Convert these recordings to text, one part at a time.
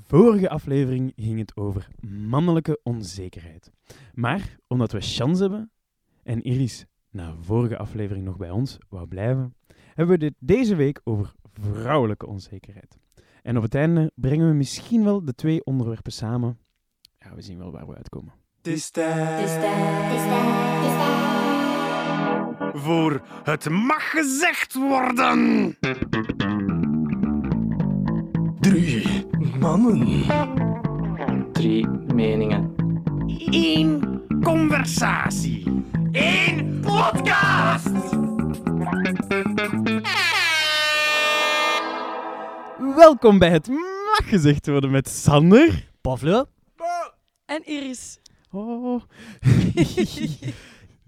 Vorige aflevering ging het over mannelijke onzekerheid. Maar omdat we chance hebben en Iris na vorige aflevering nog bij ons wou blijven, hebben we dit deze week over vrouwelijke onzekerheid. En op het einde brengen we misschien wel de twee onderwerpen samen. Ja, we zien wel waar we uitkomen. Het is tijd voor het mag gezegd worden. Drie mannen. Drie meningen. Eén conversatie. Eén podcast. Welkom bij het mag gezegd worden met Sander. Pavlo? En Iris. Oh.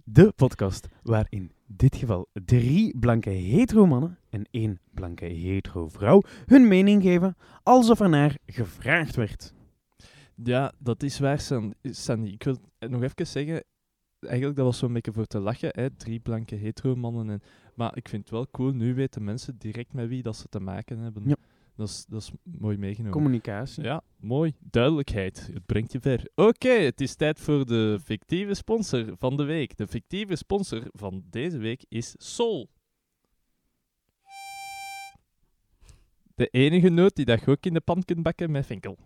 De podcast waar in dit geval drie blanke hetero mannen en één blanke hetero vrouw hun mening geven alsof er naar gevraagd werd. Ja, dat is waar, San- Sandy. Ik wil nog even zeggen, eigenlijk dat was zo'n beetje voor te lachen, hè? drie blanke hetero mannen. En, maar ik vind het wel cool, nu weten mensen direct met wie dat ze te maken hebben. Ja. Dat, is, dat is mooi meegenomen. Communicatie. Ja, mooi. Duidelijkheid. Het brengt je ver. Oké, het is tijd voor de fictieve sponsor van de week. De fictieve sponsor van deze week is Sol. De enige noot die dat je ook in de pan kunt bakken met vinkel.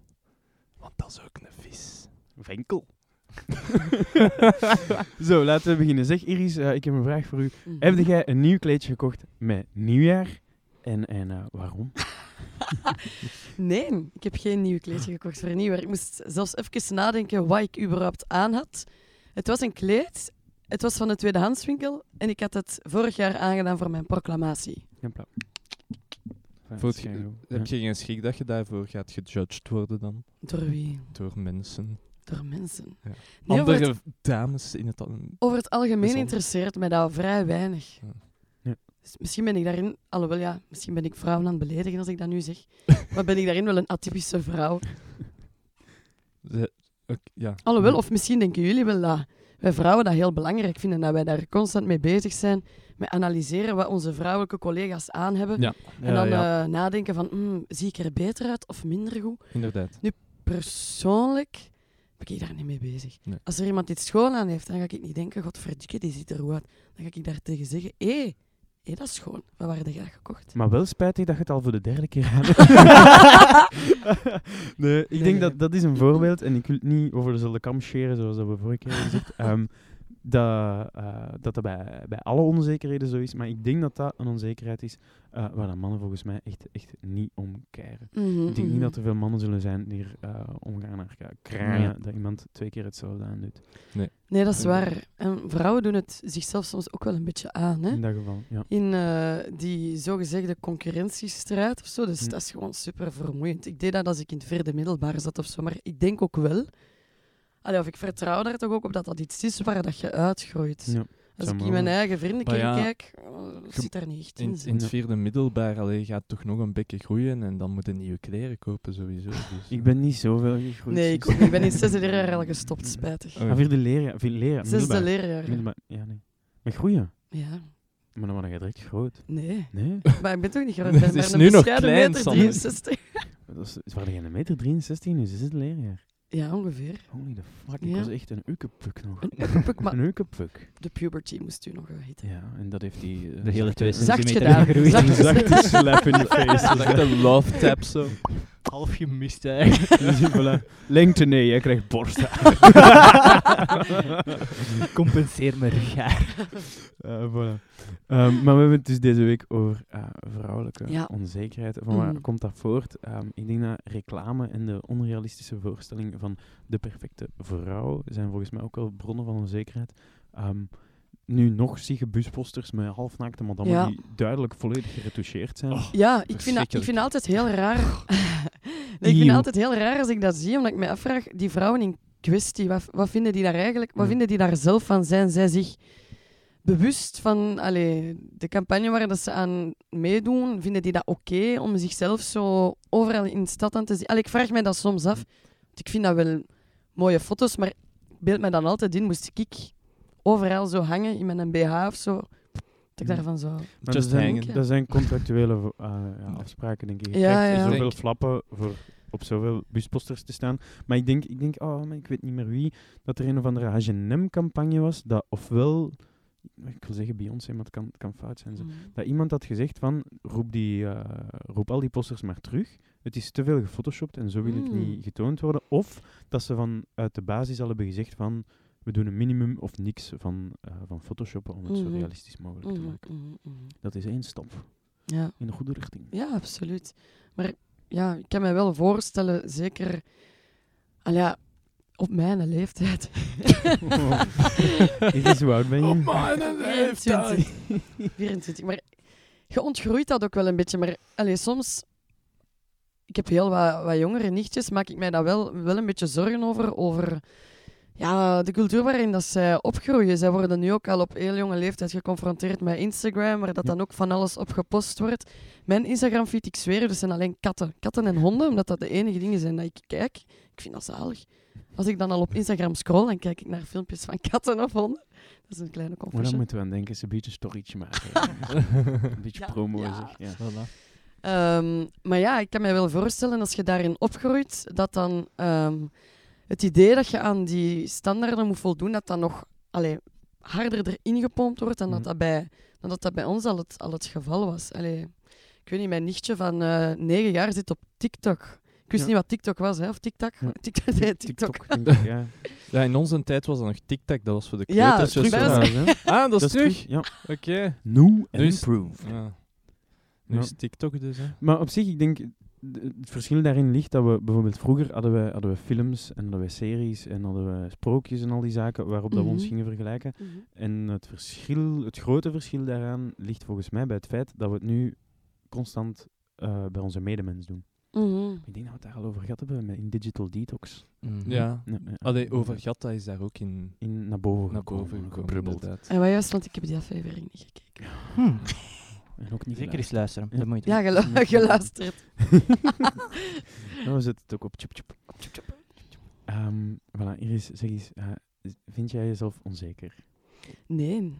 Want dat is ook een vis. Winkel. Zo, laten we beginnen. Zeg Iris, eh, ik heb een vraag voor u. Mhm. Heb jij een nieuw kleedje gekocht met nieuwjaar? En, en eh, waarom? Nee, ik heb geen nieuw kleedje gekocht voor nieuwjaar. Ik moest zelfs even nadenken wat ik überhaupt aan had. Het was een kleed. Het was van de tweedehandswinkel. En ik had het vorig jaar aangedaan voor mijn proclamatie. Ja, Heb je geen schrik dat je daarvoor gaat gejudged worden dan? Door wie? Door mensen. Door mensen. Ja. Nee, over, Andere het, dames in het... al- over het algemeen Bijzonder. interesseert mij dat vrij weinig. Ja. Ja. Dus misschien ben ik daarin, alhoewel ja, misschien ben ik vrouwen aan het beledigen als ik dat nu zeg. maar ben ik daarin wel een atypische vrouw. Ook- ja. Alhoewel, of misschien denken jullie wel dat wij vrouwen dat heel belangrijk vinden, dat wij daar constant mee bezig zijn, met analyseren wat onze vrouwelijke collega's aan hebben. Ja, En dan ja. eh, nadenken van, hmm, zie ik er beter uit of minder goed? inderdaad. Persoonlijk ben ik daar niet mee bezig. Nee. Als er iemand iets schoon aan heeft, dan ga ik niet denken, godverdikke, die ziet er goed uit. Dan ga ik daar tegen zeggen, hé, hé, dat is schoon. Wat waren jij gekocht? Maar wel spijtig dat je het al voor de derde keer aan nee, ik Nee, denk nee. dat dat is een voorbeeld, en ik wil het niet over dezelfde kam scheren zoals dat we vorige keer hebben gezegd, ehm, dat, eh, dat dat bij, bij alle onzekerheden zo is. Maar ik denk dat dat een onzekerheid is eh, waar dat mannen volgens mij echt, echt niet om keren. Mhm, Ik denk niet mhm. dat er veel mannen zullen zijn die er eh, omgaan naar kraaien Ja. dat iemand twee keer hetzelfde aandoet. Nee, dat is waar. En vrouwen doen het zichzelf soms ook wel een beetje aan, hè? In dat geval, ja. in eh, die zogezegde concurrentiestrijd of zo. Dus Hm. dat is gewoon super vermoeiend. Ik deed dat als ik in het vierde middelbaar zat of zo, maar ik denk ook wel. Allee, of ik vertrouw daar toch ook op dat dat iets is waar dat je uitgroeit. ja. Als ik in mijn eigen vriendenkring Maar ja, kijk, oh, zit daar niet echt in. In, in het vierde middelbaar allee, gaat toch nog een beetje groeien en dan moet je nieuwe kleren kopen sowieso. Dus, Ik ben niet zoveel gegroeid. Nee, ik, niet. ik ben in het zesde leerjaar al gestopt, spijtig. Oh. Ah, vierde leerjaar. Vierde leerjaar. Zesde middelbaar. leerjaar. Middelbaar, Ja, nee. Met groeien. Ja, Maar dan word je direct groot. nee. Nee. Maar ik ben toch niet groot. Ik ben maar nu een nog bescheiden klein, meter Sander. 63. Dat is, waar jij een meter 63 nu? Is het leerjaar? Ja, ongeveer. Holy the fuck, ik Ja. was echt een ukepuk nog. Een ukepuk, maar Een ukepuk. de puberty moest u nog wel hitten. Ja, en dat heeft die... eh, De hele zachte- twee Zacht centimeter gedaan. gegroeid. Zacht. Een zachte slap in de face. Een love tap zo. Half gemist eigenlijk. Dus voilà. Lengte nee, jij krijgt borst. Compenseer me rughaar. Eh, voilà. Ehm, maar we hebben het dus deze week over eh, vrouwelijke Ja. onzekerheid. Van waar Mhm. komt dat voort? Ehm, ik denk dat reclame en de onrealistische voorstelling van de perfecte vrouw zijn volgens mij ook wel bronnen van onzekerheid. Ehm, nu nog zie je busposters met halfnaakte madammen Ja. die duidelijk volledig geretoucheerd zijn. Ja, ik vind, dat, ik vind het altijd heel raar. nee, ik vind altijd heel raar als ik dat zie, omdat ik me afvraag, die vrouwen in kwestie, wat, wat vinden die daar eigenlijk, wat Ja. vinden die daar zelf van? Zijn zij zich bewust van allee, de campagne waar dat ze aan meedoen? Vinden die dat oké om zichzelf zo overal in de stad aan te zien? Allee, ik vraag mij dat soms af. Want ik vind dat wel mooie foto's, maar beeld me dan altijd in, moest ik overal zo hangen in mijn BH of zo, dat ik daarvan zou... Maar Just dat zijn, dat zijn contractuele eh, ja, afspraken, denk ik. Je Ja, krijgt ja. zoveel Denk- flappen voor op zoveel busposters te staan. Maar ik denk, ik denk oh, maar ik weet niet meer wie, dat er een of andere H&M-campagne was, dat ofwel, ik wil zeggen Beyoncé, maar het kan, het kan fout zijn. zo. Mm. Dat iemand had gezegd van, roep, die, eh, roep al die posters maar terug. Het is te veel gefotoshopt en zo wil ik Mm. niet getoond worden. Of dat ze van uit de basis al hebben gezegd van, we doen een minimum of niks van, eh, van photoshoppen om het zo Mhm. realistisch mogelijk te Mhm, maken. mhm. Dat is één stap Ja. in de goede richting. ja, absoluut. Maar ja, ik kan me wel voorstellen, zeker al ja, op mijn leeftijd. Is dit hoe oud ben je? 24. 24. Maar je ontgroeit dat ook wel een beetje. Maar allee, soms, ik heb heel wat, wat jongere nichtjes, maak ik mij daar wel, wel een beetje zorgen over. Over ja, de cultuur waarin dat zij opgroeien. Zij worden nu ook al op heel jonge leeftijd geconfronteerd met Instagram, waar dat Ja. dan ook van alles op gepost wordt. Mijn Instagram-feed, ik zweer, er zijn alleen katten. Katten en honden, omdat dat de enige dingen zijn dat ik kijk. Ik vind dat zalig. Als ik dan al op Instagram scroll, dan kijk ik naar filmpjes van katten of honden. Dat is een kleine Maar dan moeten we aan denken, ze een beetje een storytje maken. een beetje Ja, promo, ja. zeg. Ja. Voilà. Ehm, maar ja, ik kan me wel voorstellen als je daarin opgroeit, dat dan ehm, het idee dat je aan die standaarden moet voldoen, dat dat nog allee, harder erin gepompt wordt dan, dat, Mhm. dat, bij, dan dat dat bij ons al het, al het geval was. Allee, ik weet niet, mijn nichtje van eh, negen jaar zit op TikTok. Ik wist Ja. niet wat TikTok was, hè? of TikTok? Ja. TikTok, nee, TikTok. ik, ja. Ja, in onze tijd was dat nog TikTok, dat was voor de Ja, kleuters. terug zo. hè. Ah, dat is terug? Ja. Oké. New Nu and is- improved. Ja. Nu Ja. is TikTok dus, hè. Maar op zich, ik denk, het verschil daarin ligt dat we bijvoorbeeld vroeger hadden we, hadden we films en hadden we series en hadden we sprookjes en al die zaken waarop dat we ons Mhm. gingen vergelijken. Mhm. En het verschil, het grote verschil daaraan ligt volgens mij bij het feit dat we het nu constant eh, bij onze medemens doen. Mhm. Ik denk dat we het daar al over gehad hebben met in Digital Detox. Ja. Ja, ja. Allee, over Gatta is daar ook in In, naar boven naar boven gekomen. En wat juist, want ik heb die aflevering niet gekeken. Hm. En ook niet Zeker eens luisteren. Ja. Dat moet je Ja, gelu- geluisterd. Nou, we zetten het ook op chip chip. Ehm voilà, Iris, zeg eens, eh, vind jij jezelf onzeker? Nee.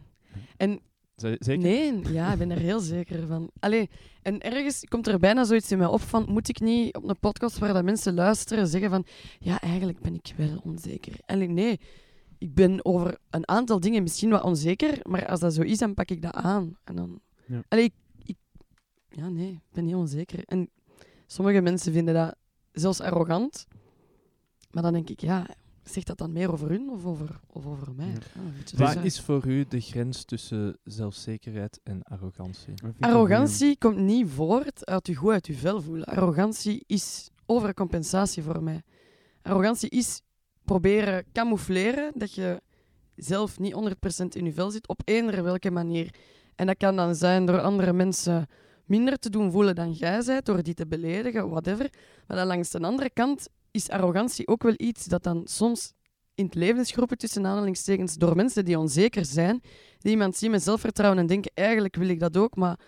En Z- Zeker? Nee, ja, ik ben er heel zeker van. Allee, en ergens komt er bijna zoiets in mij op van, moet ik niet op een podcast waar dat mensen luisteren zeggen van, ja, eigenlijk ben ik wel onzeker. Allee, nee, ik ben over een aantal dingen misschien wat onzeker, maar als dat zo is, dan pak ik dat aan. En dan... Ja. Allee, ik, ik- ja, nee, ik ben niet onzeker. En sommige mensen vinden dat zelfs arrogant, maar dan denk ik, ja, zegt dat dan meer over hun of over, of over mij? Ja. Ah, zo. is voor u de grens tussen zelfzekerheid en arrogantie? Arrogantie komt niet voort uit je goed uit je vel voelen. Arrogantie is overcompensatie voor mij. Arrogantie is proberen camoufleren dat je zelf niet 100% in je vel zit op eender welke manier. En dat kan dan zijn door andere mensen minder te doen voelen dan jij bent, door die te beledigen, whatever. Maar dan langs de andere kant is arrogantie ook wel iets dat dan soms in het levensgroepen tussen aanhalingstekens door mensen die onzeker zijn, die iemand zien met zelfvertrouwen en denken, eigenlijk wil ik dat ook, maar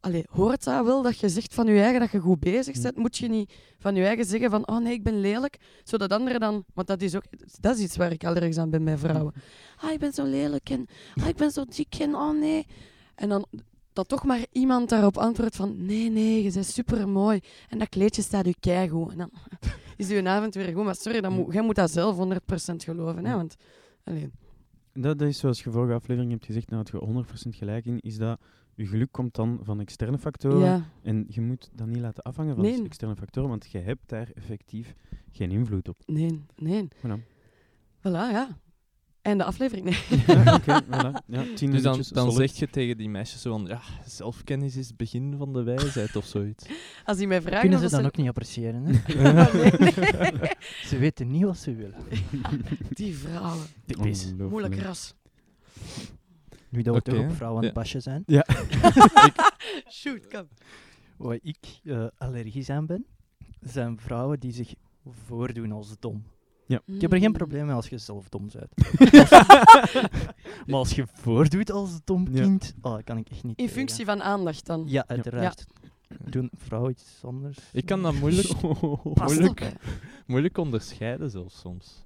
allee, hoort dat wel dat je zegt van je eigen dat je goed bezig bent? Moet je niet van je eigen zeggen van, oh nee, ik ben lelijk, zodat anderen dan, want dat is ook, dat is iets waar ik allergisch aan ben bij vrouwen. Ah, ik ben zo lelijk en ah, ik ben zo dik en oh nee. En dan dat toch maar iemand daarop antwoordt van, nee, nee, je bent supermooi en dat kleedje staat u keigoed. En dan is uw avond weer goed, maar sorry, dan moet, jij moet dat zelf 100% geloven, hè, want... Allee, Dat, dat is zoals je vorige aflevering hebt gezegd, nou had je 100% gelijk in, is dat je geluk komt dan van externe factoren. ja. En je moet dat niet laten afhangen van Nee. externe factoren, want je hebt daar effectief geen invloed op. Nee, nee. Voilà. Voilà, ja. En de aflevering, nee. Ja, oké, voilà. Ja, tien Dus dan, dan zeg je tegen die meisjes zo van, ja, zelfkennis is het begin van de wijsheid of zoiets. Als die mij vragen... Kunnen ze dat dan ook niet appreciëren. Hè? nee, nee. Ze weten niet wat ze willen. Die vrouwen. Typisch. Moeilijk ras. Nu dat we toch op vrouwen aan ja. het basje zijn. Shoot, kom. Waar ik eh, allergisch aan ben, zijn vrouwen die zich voordoen als dom. Ik heb er geen probleem mee als je zelf dom bent. maar als je voordoet als dom Ja. kind, oh, dat kan ik echt niet In tegen. functie van aandacht dan. Ja, uiteraard. Doen vrouwen iets anders? Ik kan dat moeilijk, moeilijk, moeilijk onderscheiden zelfs soms.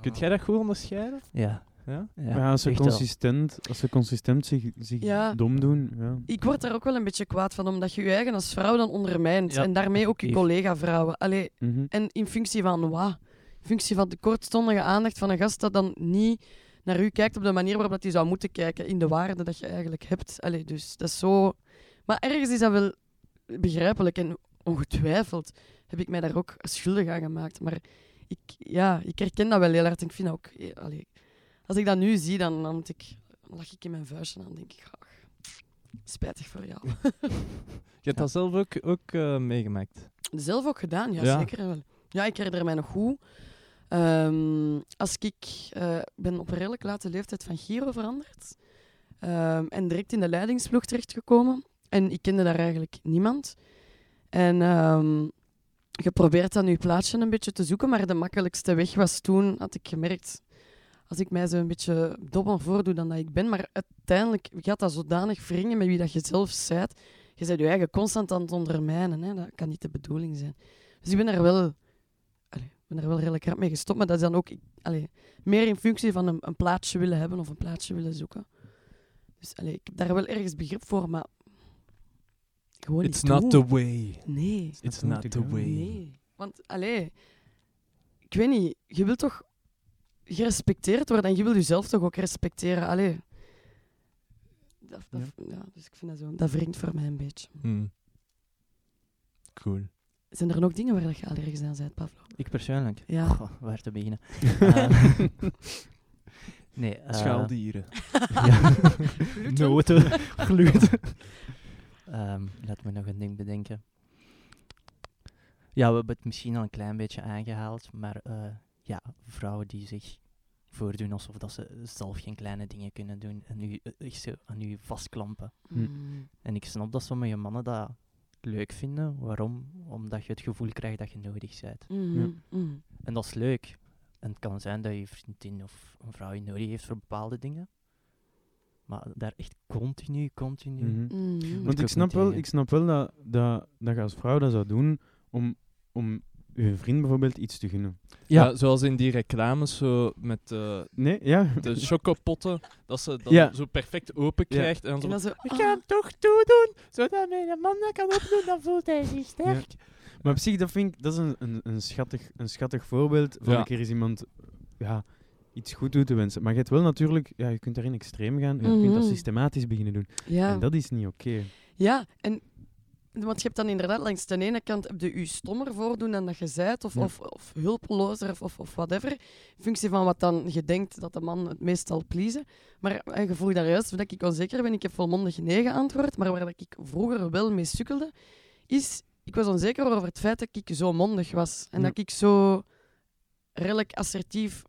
Kunt jij dat goed onderscheiden? Ja. Ja? Ja, als, ze wel. consistent, als ze consistent zich, zich Ja. dom doen. Ja. Ik word daar ook wel een beetje kwaad van, omdat je je eigen als vrouw dan ondermijnt. Ja, en daarmee ook je collega-vrouwen. Allee, Mhm. En in functie van wat? Functie van de kortstondige aandacht van een gast dat dan niet naar u kijkt op de manier waarop dat hij zou moeten kijken, in de waarde dat je eigenlijk hebt. Allee, dus dat is zo... Maar ergens is dat wel begrijpelijk en ongetwijfeld heb ik mij daar ook schuldig aan gemaakt. Maar ik, ja, ik herken dat wel heel hard. en Ik vind dat ook... eh, Allee, als ik dat nu zie, dan, dan, moet ik, lach ik in mijn vuistje en dan denk ik... ach, spijtig voor jou. Je hebt dat zelf ook, ook eh, meegemaakt. Zelf ook gedaan, ja, Ja. zeker wel. Ja, ik herinner mij nog goed. Ehm, als ik eh, ben op een redelijk late leeftijd van Giro veranderd. Ehm, en direct in de leidingsploeg terechtgekomen. En ik kende daar eigenlijk niemand. En ehm geprobeerd dan uw plaatsje een beetje te zoeken. Maar de makkelijkste weg was toen, had ik gemerkt, als ik mij zo een beetje dommer voordoe dan dat ik ben. Maar uiteindelijk gaat dat zodanig wringen met wie dat je zelf zijt. Je bent je eigen constant aan het ondermijnen. Hè? Dat kan niet de bedoeling zijn. Dus ik ben er wel, ben er wel redelijk hard mee gestopt. Maar dat is dan ook allee, meer in functie van een, een plaatsje willen hebben of een plaatsje willen zoeken. Dus allee, ik heb daar wel ergens begrip voor, maar gewoon It's niet not doen. the way. Nee. It's not the way. Nee. Want, allee, ik weet niet, je wilt toch gerespecteerd worden en je wilt jezelf toch ook respecteren. Allee. Dat, dat, ja. dus ik vind dat zo, dat wringt voor mij een beetje. Hmm. Cool. Zijn er nog dingen waar dat je allergisch aan bent, Pavlo? Ik persoonlijk? Ja. Goh, waar te beginnen? Eh, nee. eh, Schaaldieren. ja. Gluten? Noten, gluten. Ehm, laat me nog een ding bedenken. Ja, we hebben het misschien al een klein beetje aangehaald, maar eh, ja, vrouwen die zich voordoen alsof dat ze zelf geen kleine dingen kunnen doen en u eh, echt zo aan u vastklampen. Mm. En ik snap dat sommige mannen dat leuk vinden. Waarom? Omdat je het gevoel krijgt dat je nodig bent. Ja. mhm. En dat is leuk. En het kan zijn dat je vriendin of een vrouw je nodig heeft voor bepaalde dingen. Maar daar echt continu, continu. Mhm. Moet Want ik snap, wel, ik snap wel dat, dat, dat je als vrouw dat zou doen om, om je vriend bijvoorbeeld iets te gunnen. Ja. zoals in die reclames zo met eh, Nee, ja. de chocopotten, dat ze dat Ja. zo perfect open Ja. krijgt. En dan zo, En dan zo, ik ah. ga hem toch toedoen, zodat mijn man dat kan opdoen, dan voelt hij zich sterk. Maar op zich, dat vind ik dat is een, een, een, schattig, een schattig voorbeeld van Ja. een keer eens iemand ja, iets goed toe te wensen. Maar je hebt wel natuurlijk, ja, je kunt daarin extreem gaan, je kunt dat Mhm. systematisch beginnen doen. Ja. En dat is niet oké. Ja, en want je hebt dan inderdaad langs de ene kant heb je je stommer voordoen dan dat je zijt, of, Ja. of, of hulpelozer, of, of, of whatever. In functie van wat dan je denkt dat de man het meest zal pleasen. Maar je vroeg daar juist dat ik onzeker ben. Ik heb volmondig nee geantwoord, maar waar dat ik vroeger wel mee sukkelde, is... Ik was onzeker over het feit dat ik zo mondig was. En Ja. dat ik zo redelijk assertief,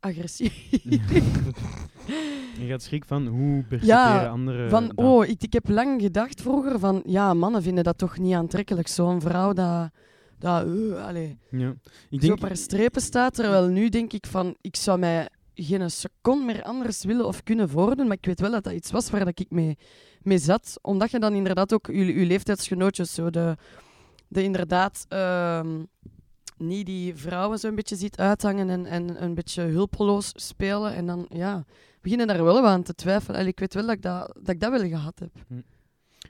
agressief... Je gaat schrik van hoe percepperen Ja, anderen Van, dat. oh, ik, ik heb lang gedacht vroeger van, ja, mannen vinden dat toch niet aantrekkelijk. Zo'n vrouw dat, dat uh, allee, Ja. Ik zo denk, op haar strepen staat. Terwijl nu denk ik van, ik zou mij geen seconde meer anders willen of kunnen voordoen. Maar ik weet wel dat dat iets was waar dat ik mee, mee zat. Omdat je dan inderdaad ook je, je leeftijdsgenootjes, zo de, de inderdaad ehm, niet die vrouwen zo een beetje ziet uithangen en, en een beetje hulpeloos spelen. En dan, ja, beginnen daar wel aan te twijfelen. Ik weet wel dat ik dat, dat ik dat wel gehad heb.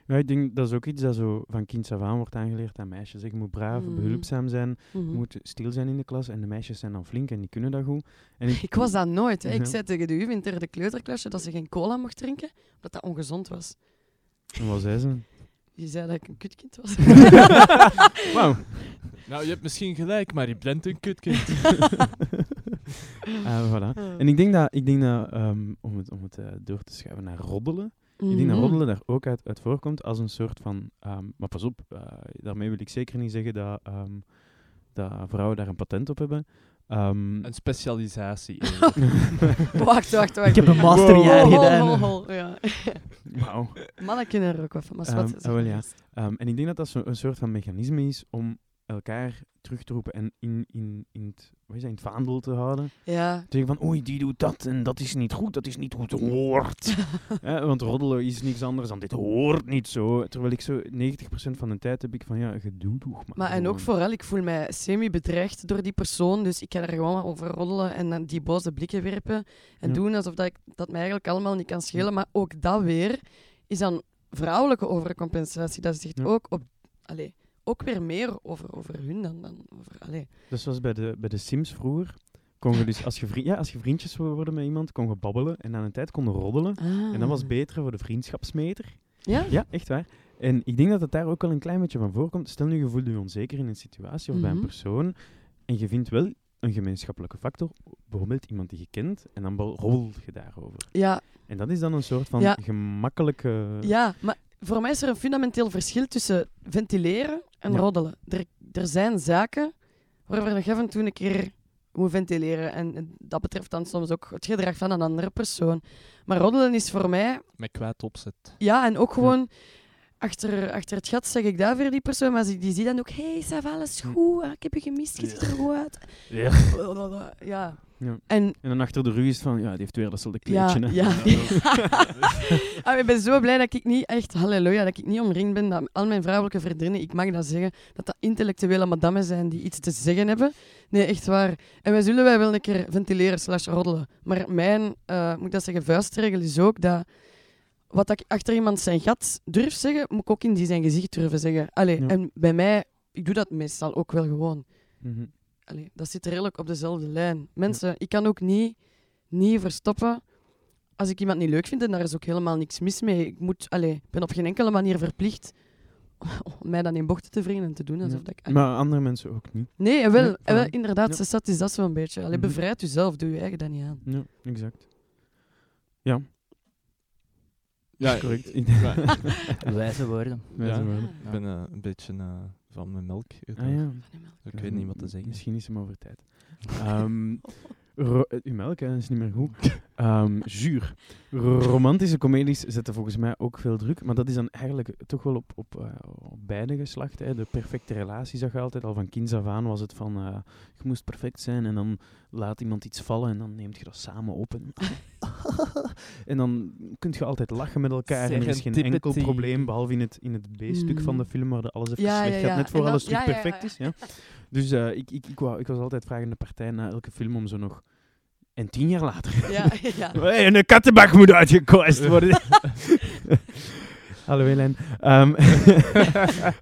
ja, ik denk dat is ook iets dat zo van kinds af aan wordt aangeleerd aan meisjes. Je moet braaf, Mhm. behulpzaam zijn, Mhm. je moet stil zijn in de klas. En de meisjes zijn dan flink en die kunnen dat goed. En Ik was dat nooit. Hè. Ik zei tegen de juf in derde kleuterklasje dat ze geen cola mocht drinken, omdat dat ongezond was. En wat zei ze? Je zei dat ik een kutkind was. Wauw. Nou, je hebt misschien gelijk, maar je bent een kutkind. Ah, voilà. En ik denk dat, ik denk dat ehm, om het, om het eh, door te schuiven naar roddelen, ik denk dat Mhm. roddelen daar ook uit, uit voorkomt als een soort van... ehm, maar pas op, eh, daarmee wil ik zeker niet zeggen dat, ehm, dat vrouwen daar een patent op hebben. Ehm, Een specialisatie. Wacht, wacht, wacht. Ik heb een masterjaar hol, gedaan. hol, hol, Ja. Wauw. Mannen kunnen er ook wat van. Maar wat, wel, maar ja. Ehm, en ik denk dat dat zo een soort van mechanisme is om, elkaar terug te roepen en in, in, in, het, wat is dat, in het vaandel te houden. Ja. Te zeggen van, oei, die doet dat en dat is niet goed, dat is niet hoe het hoort. Hè, want roddelen is niks anders dan dit hoort niet zo. Terwijl ik zo 90% van de tijd heb ik van, ja, gedoe toch maar. Maar en ook vooral, ik voel mij semi-bedreigd door die persoon. Dus ik ga er gewoon over roddelen en dan die boze blikken werpen. En Ja. doen alsof dat, ik, dat mij eigenlijk allemaal niet kan schelen. Maar ook dat weer is dan vrouwelijke overcompensatie. Dat zegt Ja. ook, op, allee, ook weer meer over, over hun dan, dan over... Allee. Dat is zoals bij de, bij de Sims vroeger. Kon je dus, als je, vri- ja, als je vriendjes wil worden met iemand, kon je babbelen en aan een tijd kon je roddelen. En dat was Ah. beter voor de vriendschapsmeter. Ja? Ja, echt waar. En ik denk dat het daar ook wel een klein beetje van voorkomt. Stel nu, je voelt je onzeker in een situatie of bij een Mhm. persoon. En je vindt wel een gemeenschappelijke factor. Bijvoorbeeld iemand die je kent. En dan roddel je daarover. Ja, En dat is dan een soort van Ja. gemakkelijke... ja, maar voor mij is er een fundamenteel verschil tussen ventileren en Ja. roddelen. Er, er zijn zaken waarover je af en toe een keer moet ventileren. En en dat betreft dan soms ook het gedrag van een andere persoon. Maar roddelen is voor mij Met kwaad opzet. Ja, en ook gewoon achter, achter het gat zeg ik dat voor die persoon, maar die, die ziet dan ook, hey, ça va, alles Hm. goed, Ah, ik heb je gemist, je ziet er goed uit. Ja. Ja. Ja. En En dan achter de rug is van, ja, die heeft weer datzelfde ja, kleedje. hè. ja. Ah, ik ben zo blij dat ik niet, echt, halleluja, dat ik niet omringd ben, dat al mijn vrouwelijke vriendinnen, ik mag dat zeggen, dat dat intellectuele madammen zijn die iets te zeggen hebben. Nee, echt waar. En wij zullen wij wel een keer ventileren slash roddelen. Maar mijn, eh, moet ik dat zeggen, vuistregel is ook dat wat ik achter iemand zijn gat durf zeggen, moet ik ook in die zijn gezicht durven zeggen. Allee, Ja. En bij mij, ik doe dat meestal ook wel gewoon. Mhm. Allee, dat zit redelijk op dezelfde lijn. Mensen, ik kan ook niet, niet verstoppen als ik iemand niet leuk vind. En daar is ook helemaal niks mis mee. Ik moet, allee, ben op geen enkele manier verplicht om mij dan in bochten te wringen en te doen alsof Ja. dat ik... Maar andere mensen ook niet. Nee, wel, wel, inderdaad, Ja. dat is dat zo'n beetje. Allee, Mhm. Bevrijd jezelf, doe je eigen dat niet aan. Ja, exact. Ja, Ja, correct. Wijze woorden. Wijze Ja. woorden. Ik ben eh, een beetje eh, van mijn melk. Ah, ja. Ik weet niet wat te zeggen. Misschien is hem over tijd. Ehm eh, uw melk hè, is niet meer goed. Ehm zuur. Romantische comedies zetten volgens mij ook veel druk, maar dat is dan eigenlijk toch wel op, op, eh, op beide geslachten. Hè. De perfecte relatie zag je altijd. Al van kinds af aan was het van, eh, je moest perfect zijn en dan laat iemand iets vallen en dan neemt je dat samen op. En, en dan kun je altijd lachen met elkaar en er is geen enkel probleem, behalve in het, in het B-stuk van de Mm. film, waar de alles even Ja, slecht ja, gaat, net voor dan- alles terug perfect is. Ja. Dus eh, ik, ik, ik, wou, ik was altijd vragende partij na elke film om zo nog... En tien jaar later... Ja, ja. Hey, een kattenbak moet uitgekoest worden. Hallo Helene. Ehm,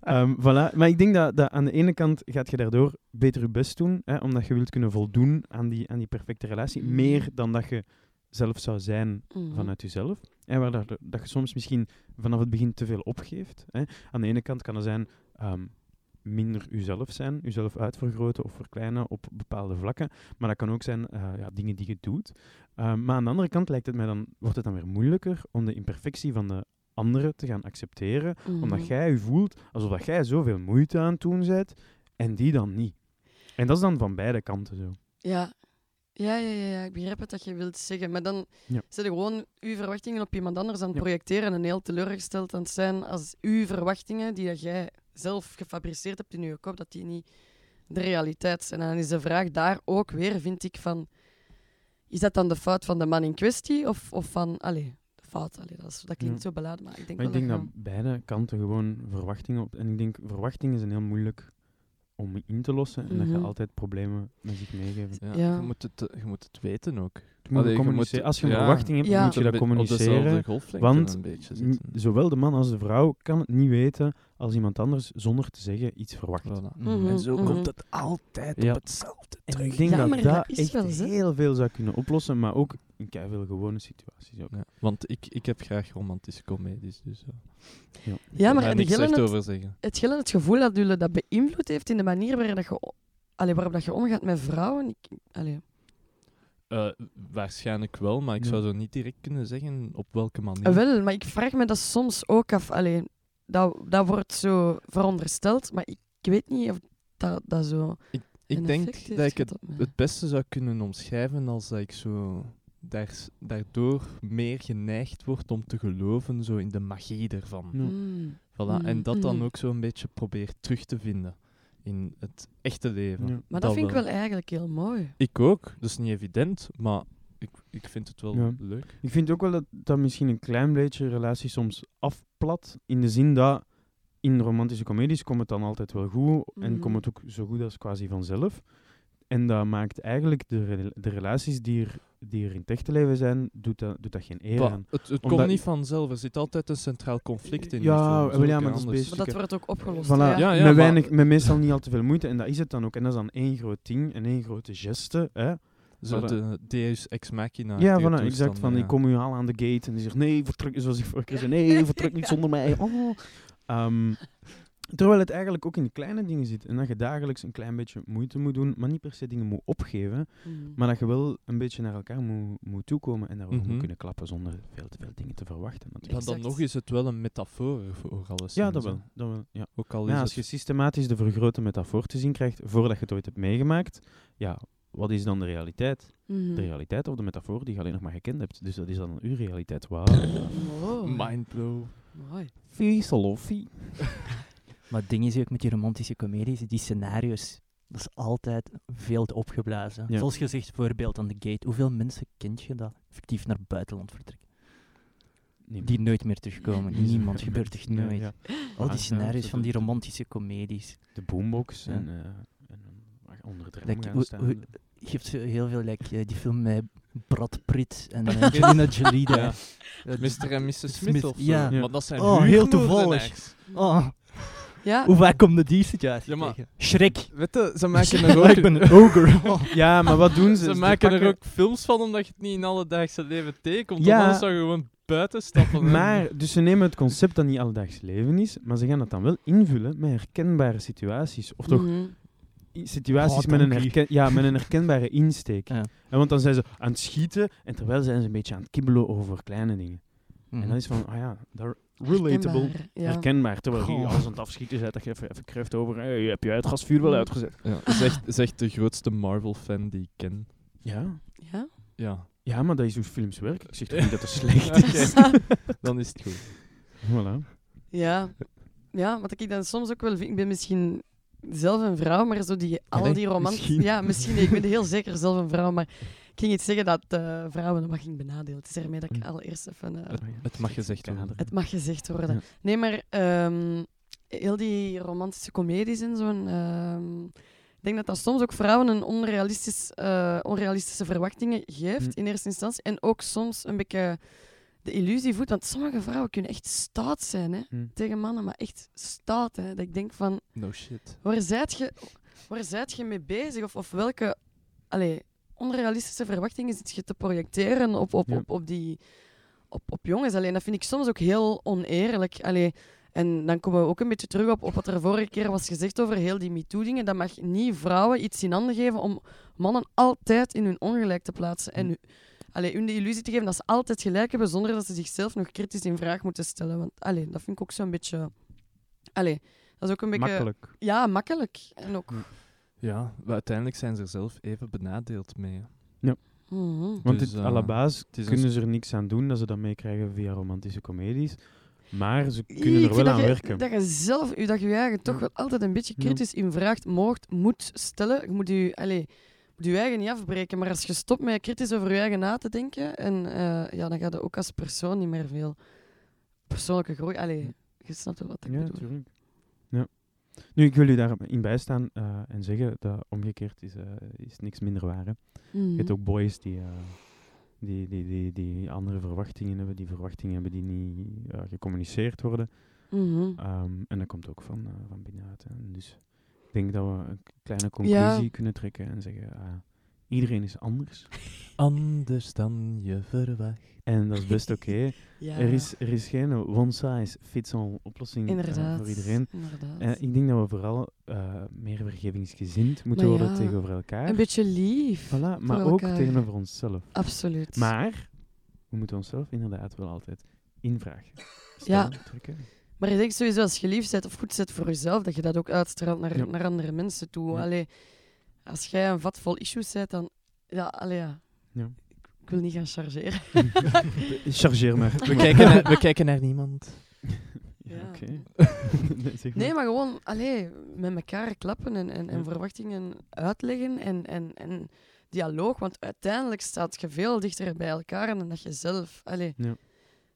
ehm, voilà. Maar ik denk dat, dat aan de ene kant gaat je daardoor beter je best doen, hè, omdat je wilt kunnen voldoen aan die, aan die perfecte relatie. Mhm. Meer dan dat je zelf zou zijn Mhm. vanuit jezelf. En waar dat, dat je soms misschien vanaf het begin te veel opgeeft. Hè. Aan de ene kant kan er zijn ehm, minder uzelf zijn, uzelf uitvergroten of verkleinen op bepaalde vlakken. Maar dat kan ook zijn eh, ja, dingen die je doet. Ehm, maar aan de andere kant lijkt het mij dan, wordt het dan weer moeilijker om de imperfectie van de anderen te gaan accepteren. Omdat Mhm. jij je voelt alsof dat jij zoveel moeite aan het doen bent en die dan niet. En dat is dan van beide kanten zo. Ja. Ja, ja, ja, ja, ik begrijp het dat je wilt zeggen. Maar dan Ja. zet je gewoon uw verwachtingen op iemand anders aan het projecteren en heel teleurgesteld aan het zijn als uw verwachtingen, die dat jij zelf gefabriceerd hebt in je kop, dat die niet de realiteit zijn. En dan is de vraag daar ook weer, vind ik, van... Is dat dan de fout van de man in kwestie? Of, of van... Allee, de fout, allee, dat, is, dat klinkt Ja. zo beladen, maar ik denk Maar ik denk dat dat... beide kanten gewoon verwachtingen op. En ik denk verwachtingen zijn heel moeilijk om in te lossen en dat Mhm. je altijd problemen met zich meegeven. Ja, Ja. Je, moet het, je moet het weten ook. Moet Allee, je communiceren. moet- Als je een ja. verwachting hebt, Ja. moet je dat communiceren. want. Zowel de man als de vrouw kan het niet weten als iemand anders zonder te zeggen iets verwacht. Voilà. Mhm, En zo mhm. komt het altijd Ja. op hetzelfde En terug. ik denk Ja, dat dat, echt wel heel veel zou kunnen oplossen, maar ook in veel gewone situaties ook. Ja, want ik, ik heb graag romantische comedies. Dus, uh, Ja, maar het- over zeggen. het Gillen het gevoel dat jullie dat beïnvloed heeft in de manier waarin dat je, allee, waarop dat je omgaat met vrouwen. Ik, allee. Eh, waarschijnlijk wel, maar ik Ja. zou zo niet direct kunnen zeggen op welke manier. Ah, Wel, maar ik vraag me dat soms ook af. Allee, dat, dat wordt zo verondersteld, maar ik, ik weet niet of dat, dat zo. ik een denk dat ik het, beste zou kunnen omschrijven als dat ik zo daar, daardoor meer geneigd word om te geloven zo in de magie ervan. Mm. Voilà. En dat dan Mhm. ook zo een beetje probeer terug te vinden in het echte leven. Ja. Maar dat vind ik wel eigenlijk heel mooi. Ik ook. Dat is niet evident, maar ik, ik vind het wel Ja. leuk. Ik vind ook wel dat, dat misschien een klein beetje relatie soms afplat. In de zin dat in romantische comedies komt het dan altijd wel goed. En Mhm. komt het ook zo goed als quasi vanzelf. En dat maakt eigenlijk de, de relaties die er, die er in het echte leven zijn, doet dat, doet dat geen eer Bah, aan. het het Omdat- komt niet vanzelf. Er zit altijd een centraal conflict in. Ja, die film, ja, maar dat is Maar dat wordt ook opgelost. Voilà, ja. Ja, ja, met, maar- weinig, met meestal niet al te veel moeite. En dat is het dan ook. En dat is dan één groot ding en één grote geste. Hè? Zo de Deus Ex Machina. ja, die voilà, exact. Van, ja. ik kom u halen aan de gate. En die zegt, nee, vertrek, zoals ik vorige keer zei, nee, vertrek niet zonder mij. Oh. Ehm, terwijl het eigenlijk ook in de kleine dingen zit. En dat je dagelijks een klein beetje moeite moet doen, maar niet per se dingen moet opgeven. Mhm. Maar dat je wel een beetje naar elkaar moet, moet toekomen en daarover Mhm. moet kunnen klappen zonder veel te veel dingen te verwachten. Natuurlijk. dan nog is het wel een metafoor voor alles. Ja, dat wel. Dat wel ja. Ook al is Ja, als je systematisch de vergrote metafoor te zien krijgt voordat je het ooit hebt meegemaakt, ja, wat is dan de realiteit? Mhm. De realiteit of de metafoor die je alleen nog maar gekend hebt. Dus dat is dan uw realiteit. Wauw. Wow. Mindblow. Mooi. Fiesoloffie. Maar het ding is ook met die romantische comedies, die scenario's, dat is altijd veel te opgeblazen. Ja. Zoals gezegd, voorbeeld aan de gate. Hoeveel mensen kent je dat effectief naar het buitenland vertrekken? Die nooit meer terugkomen. Niemand er gebeurt echt nee, nooit. ja. Al Ah, die ja, scenario's van die romantische comedies. De boombox Ja. en, eh, en onder het Like, gaan staan. Je zo heel veel, like, eh, die film met Brad Pitt en eh, Angelina Jolie. Ja. Mr. en Mrs. Smith, Smith, of zo. ja. Ja. Maar dat zijn Oh, heel huurmoordenaars. Oh, Ja, hoe vaak komt de die situatie Ja, maar- tegen? Shrek. Weet je, ze maken er ook... ik ben een ogre. Oh. Ja, maar wat doen ze? Ze Ze maken er ook films van omdat je het niet in alledaagse leven tegenkomt. Ja. Anders zou je gewoon buiten stappen. en- Maar, dus ze nemen het concept dat niet alledaags leven is, maar ze gaan het dan wel invullen met herkenbare situaties. Of toch Mhm. situaties Oh, met, een herken, ja, met een herkenbare insteek. Ja. En want dan zijn ze aan het schieten en terwijl zijn ze een beetje aan het kibbelen over kleine dingen. En Mhm. dan is van, ah ja, daar relatable, Herkenbaar, Ja. herkenbaar. Terwijl je alles aan het afschieten bent, dat je even, even kruift over, hey, heb je uitgasvuur wel uitgezet? Ja, de grootste Marvel-fan die ik ken. Ja. Ja? Ja, Ja, maar dat is hoe films werken. Ik zeg toch niet dat het slecht is. Dan is het goed. Voilà. Ja. Ja, wat ik dan soms ook wel vind, ik ben misschien zelf een vrouw, maar zo die, al die romantische... misschien. Ja, misschien. Ik ben heel zeker zelf een vrouw, maar ik ging iets zeggen dat eh, vrouwen wat ging benadeeld. Het is ermee dat ik Hm. allereerst even... eh, Het, het mag gezegd worden. het mag gezegd worden. Ja. Nee, maar ehm, heel die romantische comedies en zo'n... ehm, ik denk dat dat soms ook vrouwen een onrealistisch, eh, onrealistische verwachtingen geeft Hm. in eerste instantie. En ook soms een beetje de illusie voedt. Want sommige vrouwen kunnen echt stout zijn hè, Hm. tegen mannen, maar echt stout. Hè, dat ik denk van, No shit. waar zijt je, waar zijt je mee bezig? Of, of welke allee, onrealistische verwachtingen zit je te projecteren op, op, Ja. op, op, die, op, op jongens? Alleen dat vind ik soms ook heel oneerlijk. Allee, en dan komen we ook een beetje terug op, op wat er vorige keer was gezegd over heel die MeToo-dingen. Dat mag niet vrouwen iets in handen geven om mannen altijd in hun ongelijk te plaatsen. En Hm. allee, hun de illusie te geven dat ze altijd gelijk hebben, zonder dat ze zichzelf nog kritisch in vraag moeten stellen. Want allee, dat vind ik ook zo'n beetje... Allee, dat is ook een beetje... Makkelijk. Ja, makkelijk. En ook... Ja, maar uiteindelijk zijn ze er zelf even benadeeld mee. Mhm. Want Dus, het, eh, à la basis het is een kunnen ze er niks aan doen dat ze dat meekrijgen via romantische comedies. Maar ze kunnen Ik er vind wel dat aan je, werken. Dat je zelf, u- dat je je eigen toch Ja. wel altijd een beetje Ja. kritisch in vraagt, mocht, moet stellen. Je moet je, allez, moet je eigen niet afbreken. Maar als je stopt met kritisch over je eigen na te denken, en, eh, ja, dan ga je ook als persoon niet meer veel persoonlijke groei. Allee, je snapt wel wat ik Ja, bedoel. natuurlijk. Ja. Nu, ik wil u daarin bijstaan eh en zeggen dat omgekeerd is, eh, is niks minder waar. Hè. Mhm. Je hebt ook boys die, eh, die, die, die, die andere verwachtingen hebben, die verwachtingen hebben die niet gecommuniceerd worden. Mhm. Ehm, en dat komt ook van, van binnenuit. Hè. Dus ik denk dat we een kleine conclusie kunnen trekken en zeggen, iedereen is anders. Anders dan je verwacht. En dat is best oké. Ja, Er, is, er is geen one-size-fits-all oplossing eh, voor iedereen. inderdaad. Eh, ik denk dat we vooral eh, meer vergevingsgezind moeten Maar worden ja, tegenover elkaar. een beetje lief. Voilà, maar ook elkaar. tegenover onszelf. Absoluut. Maar we moeten onszelf inderdaad wel altijd in vraag Ja. Maar ik denk sowieso als je lief bent of goed zet voor jezelf, dat je dat ook uitstraalt naar, Ja. naar andere mensen toe. Ja. Allee, als jij een vat vol issues bent, dan... Ja, allee, ja. Ja. Ik wil niet gaan chargeren. Chargeer maar. We kijken, naar, we kijken naar niemand. Ja, Ja. oké. nee, zeg Nee, maar gewoon allee, met elkaar klappen en, en, en Ja. verwachtingen uitleggen en, en, en dialoog. Want uiteindelijk staat je veel dichter bij elkaar dan dat je zelf allee, Ja.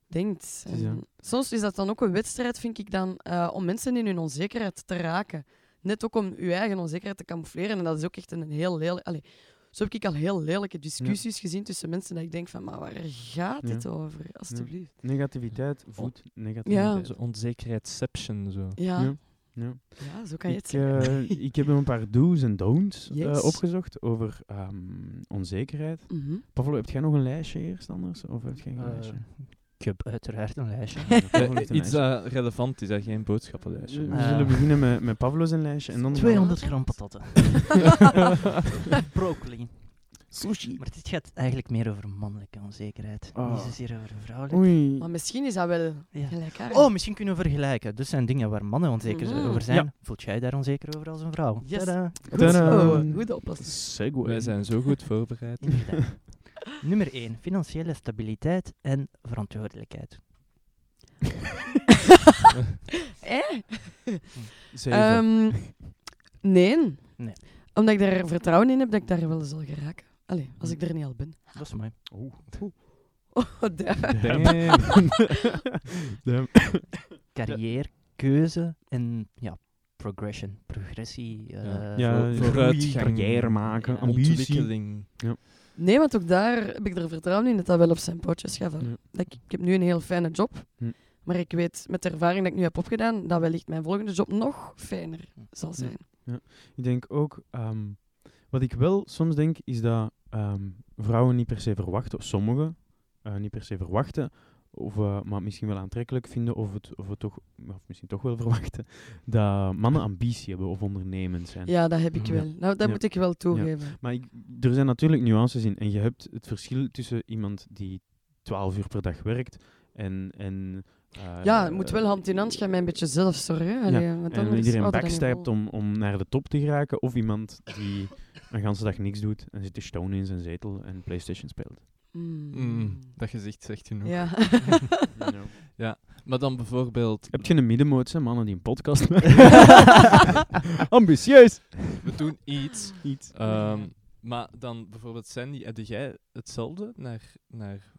denkt. Ja. Soms is dat dan ook een wedstrijd, vind ik dan, eh, om mensen in hun onzekerheid te raken. Net ook om je eigen onzekerheid te camoufleren. En dat is ook echt een heel lelijk... Allee, zo heb ik al heel lelijke discussies gezien tussen mensen dat ik denk van, maar waar gaat Ja. dit over? Alsjeblieft. Negativiteit voedt negativiteit. Zo onzekerheidsception, zo. Ja. Ja. Ja. Ja. zo kan je Ik, het zeggen. eh, ik heb een paar do's en don'ts eh, opgezocht over ehm, onzekerheid. Mhm. Pavlo, heb jij nog een lijstje eerst anders? Of heb jij geen Eh, lijstje? Ik heb uiteraard een lijstje. Een Iets dat relevant is, dat geen boodschappenlijstje. We Ah. zullen beginnen met, met Pavlo zijn lijstje. En dan 200 gram patatten. Broccoli. Sushi. Maar dit gaat eigenlijk meer over mannelijke onzekerheid. Oh. Niet zozeer over vrouwelijke. Oei. Maar misschien is dat wel Ja. gelijkaardig. Oh, misschien kunnen we vergelijken. Dus zijn dingen waar mannen onzeker Mhm. over zijn. Ja. Voelt jij daar onzeker over als een vrouw? Yes. Tadaa. Goed Tadaa. zo, goede oplossing. Segway. Wij zijn zo goed voorbereid. Nummer 1. Financiële stabiliteit en verantwoordelijkheid. Eh? Ehm, nee. Nee. Omdat ik daar vertrouwen in heb dat ik daar wel zal geraken. Allee, als ik er niet al ben. Dat is mooi. Oeh. Oh, daar. Damn. Damn. Carrière, keuze en ja, progression, progressie. eh, Ja. Ja, Voor- groei, vooruitgang, carrière maken, ja, ambitie. Ontwikkeling. Nee, want ook daar heb ik er vertrouwen in dat dat wel op zijn pootjes gaat vallen. Ja. Ik, ik heb nu een heel fijne job. Maar ik weet met de ervaring dat ik nu heb opgedaan, dat wellicht mijn volgende job nog fijner zal zijn. Ik denk ook, ehm, wat ik wel soms denk, is dat ehm, vrouwen niet per se verwachten, of sommigen eh, niet per se verwachten, of, eh, maar misschien wel aantrekkelijk vinden, of het, of het toch, of misschien toch wel verwachten, dat mannen ambitie hebben of ondernemend zijn. Ja, dat heb ik Ja. wel. Nou, dat Ja. moet ik wel toegeven. Maar ik, er zijn natuurlijk nuances in. En je hebt het verschil tussen iemand die 12 uur per dag werkt en. en eh, Ja, het moet wel hand in hand gaan met een beetje. Allee, want En iedereen vol. om, om naar de top te geraken. Of iemand die een ganse dag niks doet en zit te stonen in zijn zetel en Playstation speelt. Mm. Mm, dat gezicht zegt genoeg. Ja. Know. Maar dan bijvoorbeeld, Heb je een middenmoot, hè, mannen die een podcast maken? Ambitieus! we doen iets. Iets. Ehm, maar dan bijvoorbeeld, Sandy, heb jij hetzelfde naar, naar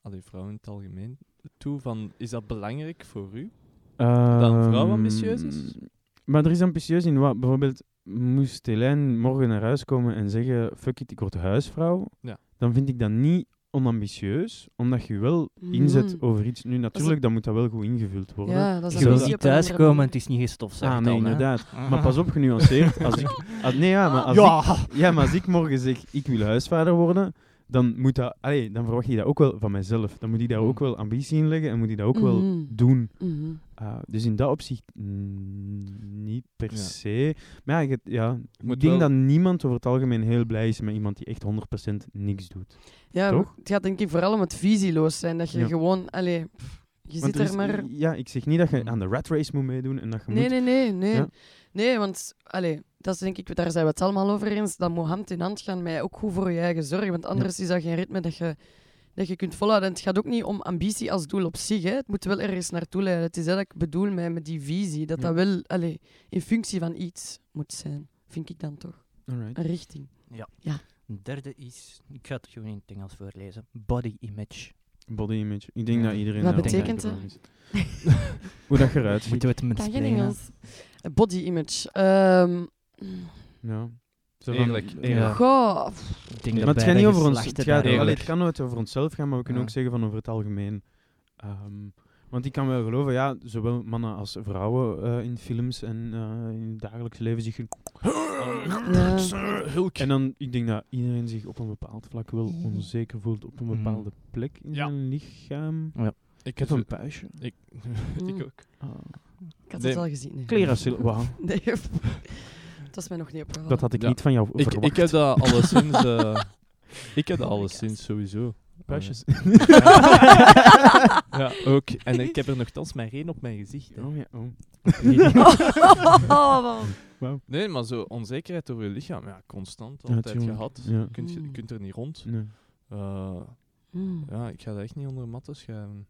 allee, vrouwen in het algemeen toe? Van, is dat belangrijk voor u? een vrouw ambitieus is? Ehm, Maar er is ambitieus in wat? Bijvoorbeeld, moest Helene morgen naar huis komen en zeggen: Fuck it, ik word huisvrouw. Ja. Dan vind ik dat niet onambitieus, omdat je wel inzet Mhm. over iets. Nu, natuurlijk, dan moet dat wel goed ingevuld worden. ja, dat is Je wil niet thuiskomen, het is niet gestofzuigd Ah, nee, dan, inderdaad. Aha. Maar pas op, genuanceerd. Als ik, als, nee, ja, maar als ik, ja, maar als ik morgen zeg: Ik wil huisvader worden. Dan, moet dat, allee, dan verwacht je dat ook wel van mijzelf. Dan moet ik daar ook wel ambitie in leggen en moet ik dat ook wel Mhm. doen. Mhm. Uh, dus in dat opzicht mm, niet per Ja. se. Maar ja, ik, ja, ik denk wel- dat niemand over het algemeen heel blij is met iemand die echt 100% niks doet. Ja, Toch? het gaat denk ik vooral om het visieloos zijn. Dat je Ja. gewoon, allee, pff, je Want zit er er is- maar... Ja, ik zeg niet dat je aan de rat race moet meedoen en dat je Nee, moet... nee, nee, nee. Ja. Nee, want allee, dat is denk ik, daar zijn we het allemaal over eens. Dat moet hand in hand gaan met ook goed voor je eigen zorgen. Want anders is dat geen ritme dat je, dat je kunt volhouden. En het gaat ook niet om ambitie als doel op zich. Hè. Het moet wel ergens naartoe leiden. Het is dat ik bedoel met, met die visie. Dat Ja. dat wel allee, in functie van iets moet zijn. Vind ik dan toch. Alright. Een richting. Een derde is, ik ga het gewoon in het Engels voorlezen, body image. Body image. Ik denk Ja. dat iedereen Wat betekent dat? Hoe dat eruit ziet. Moeten we het met Engels. Body image. Ehm, Ja. Zo van- Eerlijk, Ja. goh, Ik denk Maar dat het gaat niet over ons. Het, gaat, allee, het kan nooit over onszelf gaan, maar we kunnen Ja. ook zeggen van over het algemeen. Ehm, want ik kan wel geloven, ja, zowel mannen als vrouwen eh, in films en eh, in het dagelijks leven zich. Hulk. En dan, ik denk dat iedereen zich op een bepaald vlak wel onzeker voelt op een Mhm. bepaalde plek in Ja. zijn lichaam. Ik Ik heb een puistje. Ik, Mm. ik ook. Ah. ik had Nee. het al gezien. nee. Klerasil, wauw. Nee, het was mij nog niet opgevallen. Dat had ik Ja. niet van jou Ik, verwacht. ik heb dat alleszins... eh ik heb dat alleszins sowieso. Puistjes. Ja, ook. En ik heb er nogthans maar één op mijn gezicht. hè. oh ja, oh. Oh, Nee, maar zo onzekerheid over je lichaam, ja, constant, Ja, altijd tuurlijk. gehad. Ja. Je, kunt, je Mm. kunt er niet rond. Nee. Eh, Mm. ja, ik ga dat echt niet onder de mat schuiven.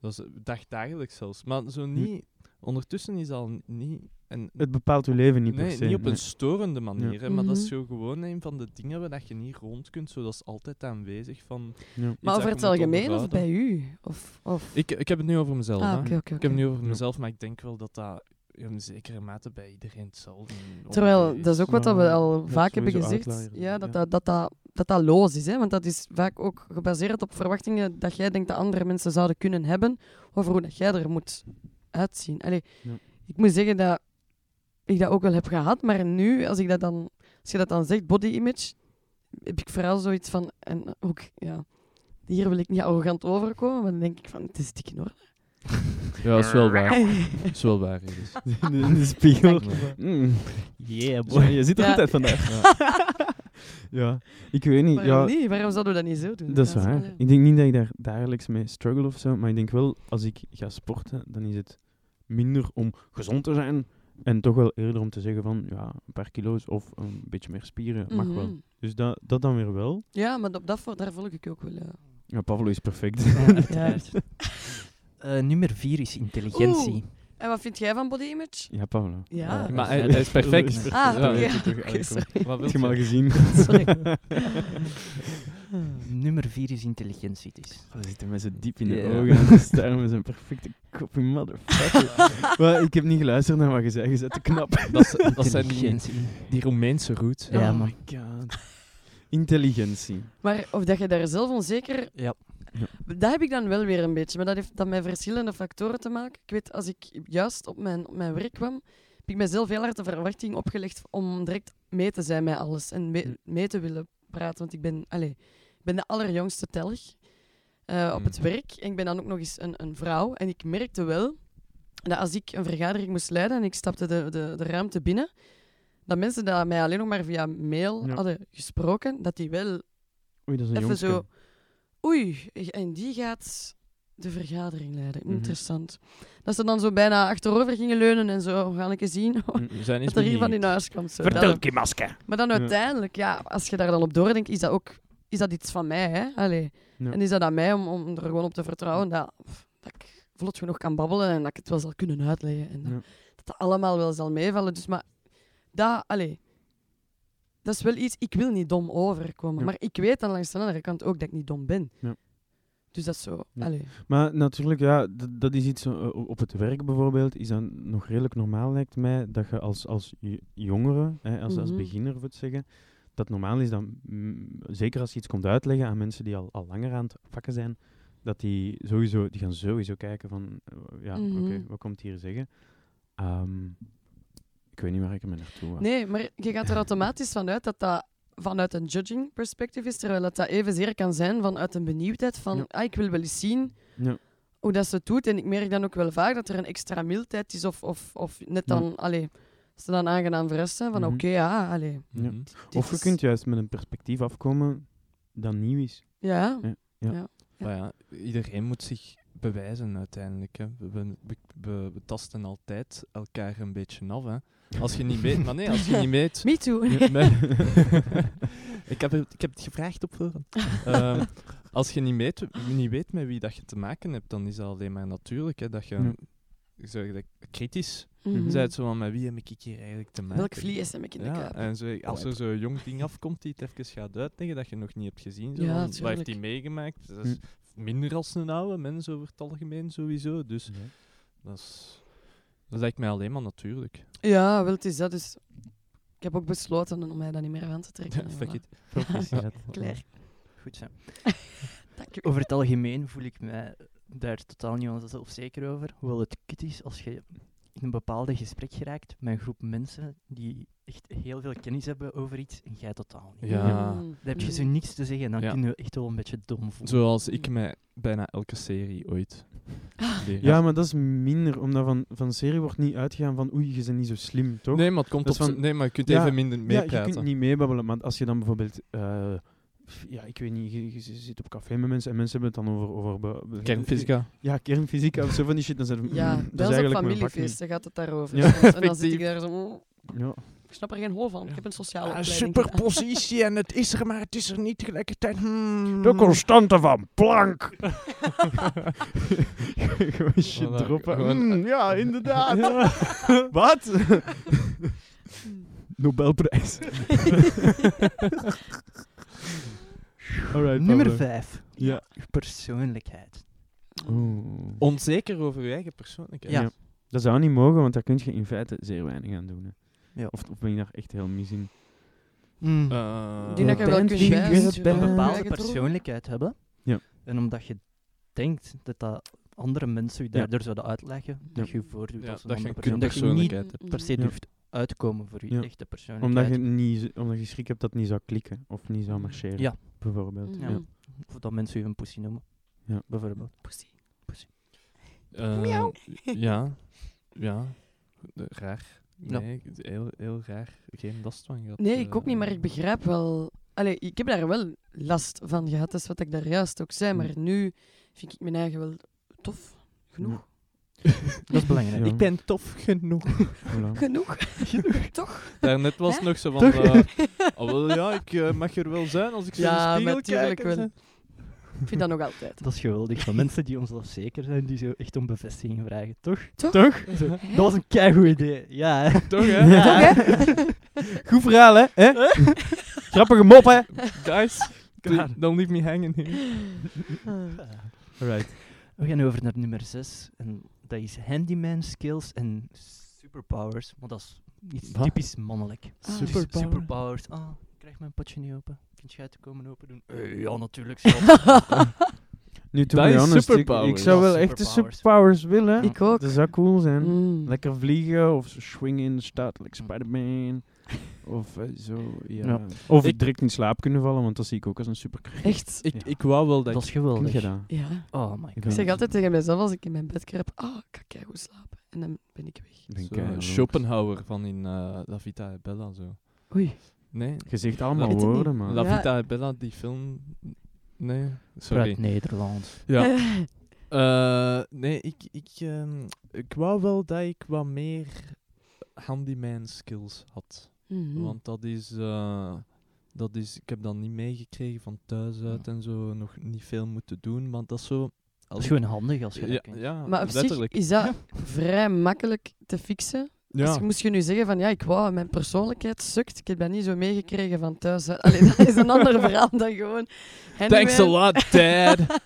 Dat is dagdagelijks zelfs. Maar zo niet... Ondertussen is al niet... En, Het bepaalt je leven niet per nee, se. niet op nee. een storende manier, hè, maar dat is Mhm. zo gewoon een van de dingen waar dat je niet rond kunt. Zo, dat is altijd aanwezig van... Ja. Maar over het algemeen of bij u? Of, of... Ik, ik heb het nu over mezelf. ah, Ik heb het nu over Ja. mezelf, maar ik denk wel dat dat in zekere mate bij iedereen hetzelfde Terwijl, dat is ook wat dat we al vaak hebben gezegd. ja. dat, dat, dat, dat, dat dat loos is. Hè? Want dat is vaak ook gebaseerd op verwachtingen dat jij denkt dat andere mensen zouden kunnen hebben. Over hoe dat jij er moet uitzien. Allee, Ja. Ik moet zeggen dat ik dat ook wel heb gehad. Maar nu, als, ik dat dan, als je dat dan zegt, body image, heb ik vooral zoiets van... En ook, ja, hier wil ik niet arrogant overkomen. Maar dan denk ik van, het is dik in orde. Ja, dat is wel waar. Dat is wel waar. Iris. in de spiegel. Mm. Yeah, Zo, je ziet er Ja. goed uit vandaag. Ja, ik weet niet. Waarom Ja, niet? Waarom zouden we dat niet zo doen? dat is waar. Ik denk niet dat ik daar dagelijks mee struggle of zo, maar ik denk wel, als ik ga sporten, dan is het minder om gezond te zijn en toch wel eerder om te zeggen van, ja, een paar kilo's of een beetje meer spieren mag wel. Mhm. Dus dat, dat dan weer wel. Ja, maar op dat, vo- daar volg ik ook wel. Ja. Ja, Pavlo is perfect. Ja, Eh, nummer vier is intelligentie. Oeh. En wat vind jij van body image? Ja, Pavlo. Ja. Eh, Maar hij, hij is perfect. Ah, Ja. Wat Heb je hem al gezien? Sorry. Nummer vier is intelligentie. Dus. Oh, hij zit er met zo diep in de ogen en te staren met zijn perfecte kopie motherfucker. maar ik heb niet geluisterd naar wat je zei, je zet te knap. Dat, dat zijn die, Intelligentie. die Roemeense roots. Ja, oh man. my god. Intelligentie. Maar of dat je daar zelf onzeker... Ja. Dat heb ik dan wel weer een beetje. Maar dat heeft dan met verschillende factoren te maken. Ik weet, als ik juist op mijn, op mijn werk kwam, heb ik mezelf heel hard de verwachting opgelegd om direct mee te zijn met alles. En mee, mee te willen praten. Want ik ben, allez, ik ben de allerjongste telg eh, op het Mhm. werk. En ik ben dan ook nog eens een, een vrouw. En ik merkte wel dat als ik een vergadering moest leiden en ik stapte de, de, de ruimte binnen, dat mensen dat mij alleen nog maar via mail Ja. hadden gesproken, dat die wel Oei, dat is een even jongske. zo... Oei, en die gaat de vergadering leiden. Mhm. Interessant. Dat ze dan zo bijna achterover gingen leunen en zo, gaan ik eens zien Mm. We zijn wat er hier van in huis komt. Zo. Vertel, Dat- Kimaske. maar dan uiteindelijk, ja, als je daar dan op doordenkt, is dat ook is dat iets van mij. Hè? Allee. Ja. En is dat aan mij om, om er gewoon op te vertrouwen dat, dat ik vlot genoeg kan babbelen en dat ik het wel zal kunnen uitleggen. En dat, Ja. dat dat allemaal wel zal meevallen. Dus, maar dat, allee, dat is wel iets, ik wil niet dom overkomen. Ja. Maar ik weet dan langs de andere kant ook dat ik niet dom ben. Ja. Dus dat is zo. Ja. Maar natuurlijk, ja, dat is iets eh, op het werk bijvoorbeeld, is dat nog redelijk normaal, lijkt mij, dat je als, als jongere, hè, als, als Mhm. beginner, voor het zeggen, dat normaal is dat, mm, zeker als je iets komt uitleggen aan mensen die al, al langer aan het vakken zijn, dat die sowieso, die gaan sowieso kijken van, eh, ja, Mhm. oké, wat komt hier zeggen? Ehm, ik weet niet waar ik ermee naartoe ga. Nee, maar je gaat er automatisch vanuit dat dat vanuit een judging perspective is, terwijl dat, dat evenzeer kan zijn vanuit een benieuwdheid van, Ja. ah, ik wil wel eens zien Ja. hoe dat ze het doet. En ik merk dan ook wel vaak dat er een extra mildheid is of, of, of net Ja. dan, allee, ze dan aangenaam verrast zijn van, Mhm. oké, ja, allee. Ja. Mhm. Of je is- kunt juist met een perspectief afkomen dat nieuw is. Ja, Ja. Ja. Ja. Maar ja, iedereen moet zich bewijzen uiteindelijk. Hè. We, we, we, we- we tasten altijd elkaar een beetje af. Hè. Als je niet weet, maar nee, als je niet weet. me too. Ik, heb het, ik heb het gevraagd op voorhand. Ehm, als je niet weet, niet weet met wie dat je te maken hebt, dan is dat alleen maar natuurlijk. Hè, dat je zeg dat, kritisch Mhm. bent. Zo van, met wie heb ik hier eigenlijk te maken? Welk vlies heb ik in de Ja, en zo, als er zo'n jong ding afkomt die het even gaat uitleggen dat je nog niet hebt gezien, zo Ja, wat heeft hij meegemaakt? Dat is minder als een oude mens over het algemeen sowieso. Dus dat, is, dat lijkt mij alleen maar natuurlijk. Ja, wel, het is dat. Dus ik heb ook besloten om mij dat niet meer aan te trekken. en Fuck voilà. it. Proficiat. Klaar. Goed zo. Over het algemeen voel ik mij daar totaal niet zelfzeker over. Hoewel het kut is als je in een bepaalde gesprek geraakt met een groep mensen die echt heel veel kennis hebben over iets en jij totaal niet. Ja. Mm. Dan heb je zo Mm. niks te zeggen en dan Ja. kun je echt wel een beetje dom voelen. Zoals ik mij bijna elke serie ooit leer. Ja, maar dat is minder, omdat van, van serie wordt niet uitgegaan van oei, je bent niet zo slim, toch? Nee, maar het komt op van- Nee, maar je kunt Ja, even minder ja, je meepraten. kunt niet meebabbelen, maar als je dan bijvoorbeeld, eh, ja, ik weet niet, je, je zit op café met mensen en mensen hebben het dan over... over Kernfysica. Ja, kernfysica of zo van die shit, dan zijn Ja, dat is op familiefeesten gaat het daarover. Ja, en dan zit ik daar zo... mm. Ja, Ik snap er geen hol van. Ik heb een sociale Ah, opleiding gedaan. superpositie en het is er, maar het is er niet tegelijkertijd. Hmm. De constante van plank. Gewoon shit Voilà, droppen. gewoon- Mm, ja, inderdaad. Wat? Nobelprijs. Alright, Nummer Pablo. 5. Ja. Persoonlijkheid. Oeh. Onzeker over je eigen persoonlijkheid. Ja. Ja. Dat zou niet mogen, want daar kun je in feite zeer weinig aan doen. Hè. Ja. Of, of ben je daar echt heel mis in? Mm. Eh, Ik denk dat je wel kunt je een bepaalde Eigen persoonlijkheid hebben. Ja. En omdat je denkt dat, dat andere mensen je Ja. daardoor zouden uitleggen, dat Ja. je je voordoet Ja, als een dat je andere een persoon. Dat je niet persoonlijkheid hebt. per se Ja. durft uitkomen voor je Ja. echte persoonlijkheid. Omdat je, niet, omdat je schrik hebt dat het niet zou klikken of niet zou marcheren. Ja. Bijvoorbeeld. Ja. Of dat mensen je een poesie noemen. Ja. Bijvoorbeeld. Pussy. Eh, Miauw. Ja. Ja. Eh, Raar. Ja. Nee, heel, heel raar. Geen last van gehad. Nee, ik ook niet, maar eh. ik begrijp wel... Allee, ik heb daar wel last van gehad, dat is wat ik daar juist ook zei. Maar nu vind ik mijn eigen wel tof. Genoeg. Dat is belangrijk. Ja. Ik ben tof genoeg. Voilà. Genoeg. Toch? Daarnet was het Hè? nog zo van... eh, oh, wel, ja, ik eh, mag er wel zijn als ik zo Ja, in de spiegel kijk. wel. Ik vind dat nog altijd. Dat is geweldig. Van mensen die onzelfzeker zijn, die zo echt om bevestiging vragen. Toch? Toch? Zo, dat was een keigoed idee. Ja, hè? Toch, hè? Ja. Toch, hè? Goed verhaal, hè? hè? Grappige mop, hè? Guys, Klaar. don't leave me hanging here. Alright. We gaan over naar nummer 6. En dat is handyman skills en superpowers. Maar dat is iets Wat? typisch mannelijk. Ah. Superpower? Superpowers. Ah, ik krijg mijn potje niet open. Vind jij het te komen open doen? Eh, ja, natuurlijk. Nu, to Dat be is honest, ik, superpowers. ik zou Ja, wel echt de superpowers. willen. Ik ook. Dat zou cool zijn. Mm. Lekker vliegen of zo swingen in de stad, like Spider-Man. Of eh, zo, ja. Ja. Of Ik- direct in slaap kunnen vallen, want dat zie ik ook als een superkracht. Echt? Ik, Ja. ik wou wel dat dat ik... is geweldig. gedaan. Ja. Oh my Ik god. Ik zeg altijd tegen mezelf als ik in mijn bed kruip, ah, ik kan goed slapen. En dan ben ik weg. Ik ben zo. Schopenhauer van in eh, La Vita e Bella, zo. Oei. Nee? Je zegt allemaal woorden, maar... La Ja. Vita e Bella, die film... Nee, Uit sorry. Nederland. Ja. Eh, nee, ik, ik, ehm, ik wou wel dat ik wat meer handyman skills had. Mhm. Want dat is, eh, dat is... Ik heb dat niet meegekregen van thuis uit en zo. Nog niet veel moeten doen, maar dat is zo... Dat is gewoon handig als je dat ja, kunt. ja, Maar op zich letterlijk. is dat vrij makkelijk te fixen. ja. Je moest je nu zeggen van ja, ik wou, mijn persoonlijkheid sukt. Ik heb dat niet zo meegekregen van thuis. Allee, dat is een ander verhaal dan gewoon. Thanks a lot, dad.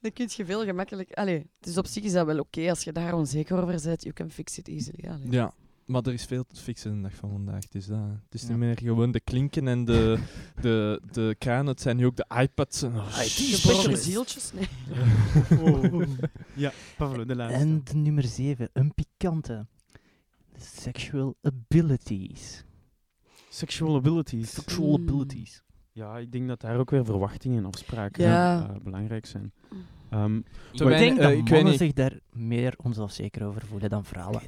Dan kun je veel gemakkelijk. Allee, dus op zich is dat wel oké als je daar onzeker over bent. You can fix it easily. Allee. Ja, maar er is veel te fixen de dag van vandaag. Het is, dat. Het is Ja. niet meer gewoon de klinken en de, de, de kranen. Het zijn nu ook de iPads. En, oh, zieltjes. Nee. Ja, Pavlo, de laatste. En de nummer 7, een pikante. Sexual abilities. Sexual abilities. Sexual Mm. abilities. Ja, ik denk dat daar ook weer verwachtingen en afspraken Ja. eh, belangrijk zijn. Ehm, Te ik weinig- denk dat ik mannen niet. zich daar meer onzelfzeker over voelen dan vrouwen.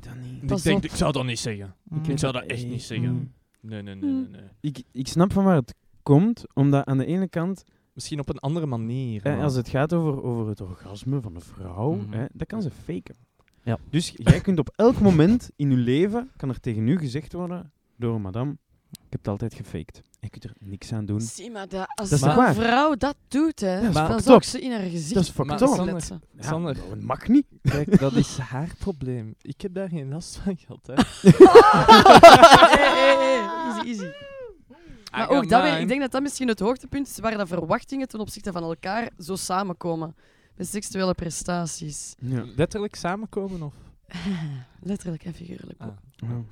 dat. Ik, denk, ik zou dat niet zeggen. Mm. Ik zou dat echt niet zeggen. Mm. Nee, nee, nee, nee, nee. Ik, ik snap van waar het komt, omdat aan de ene kant, Misschien op een andere manier. eh, als het gaat over, over het orgasme van een vrouw, hè, dat kan ze faken. Ja. Dus jij kunt op elk moment in je leven, kan er tegen u gezegd worden door een madame, ik heb het altijd gefaked. Je kunt er niks aan doen. Zie maar, dat, als Dat een waar? vrouw dat doet, hè, dan zou ik up. ze in haar gezicht Dat is fucked up. Sander, kletsen. Ja, Sander. dat mag niet. Kijk, dat is haar probleem. Ik heb daar geen last van gehad. Hè. Hey, hey, hey, Easy, easy. Maar ook dat weer, ik denk dat dat misschien het hoogtepunt is waar de verwachtingen ten opzichte van elkaar zo samenkomen. Met seksuele prestaties. Ja. Letterlijk samenkomen of? Letterlijk en figuurlijk. Ah. Ja.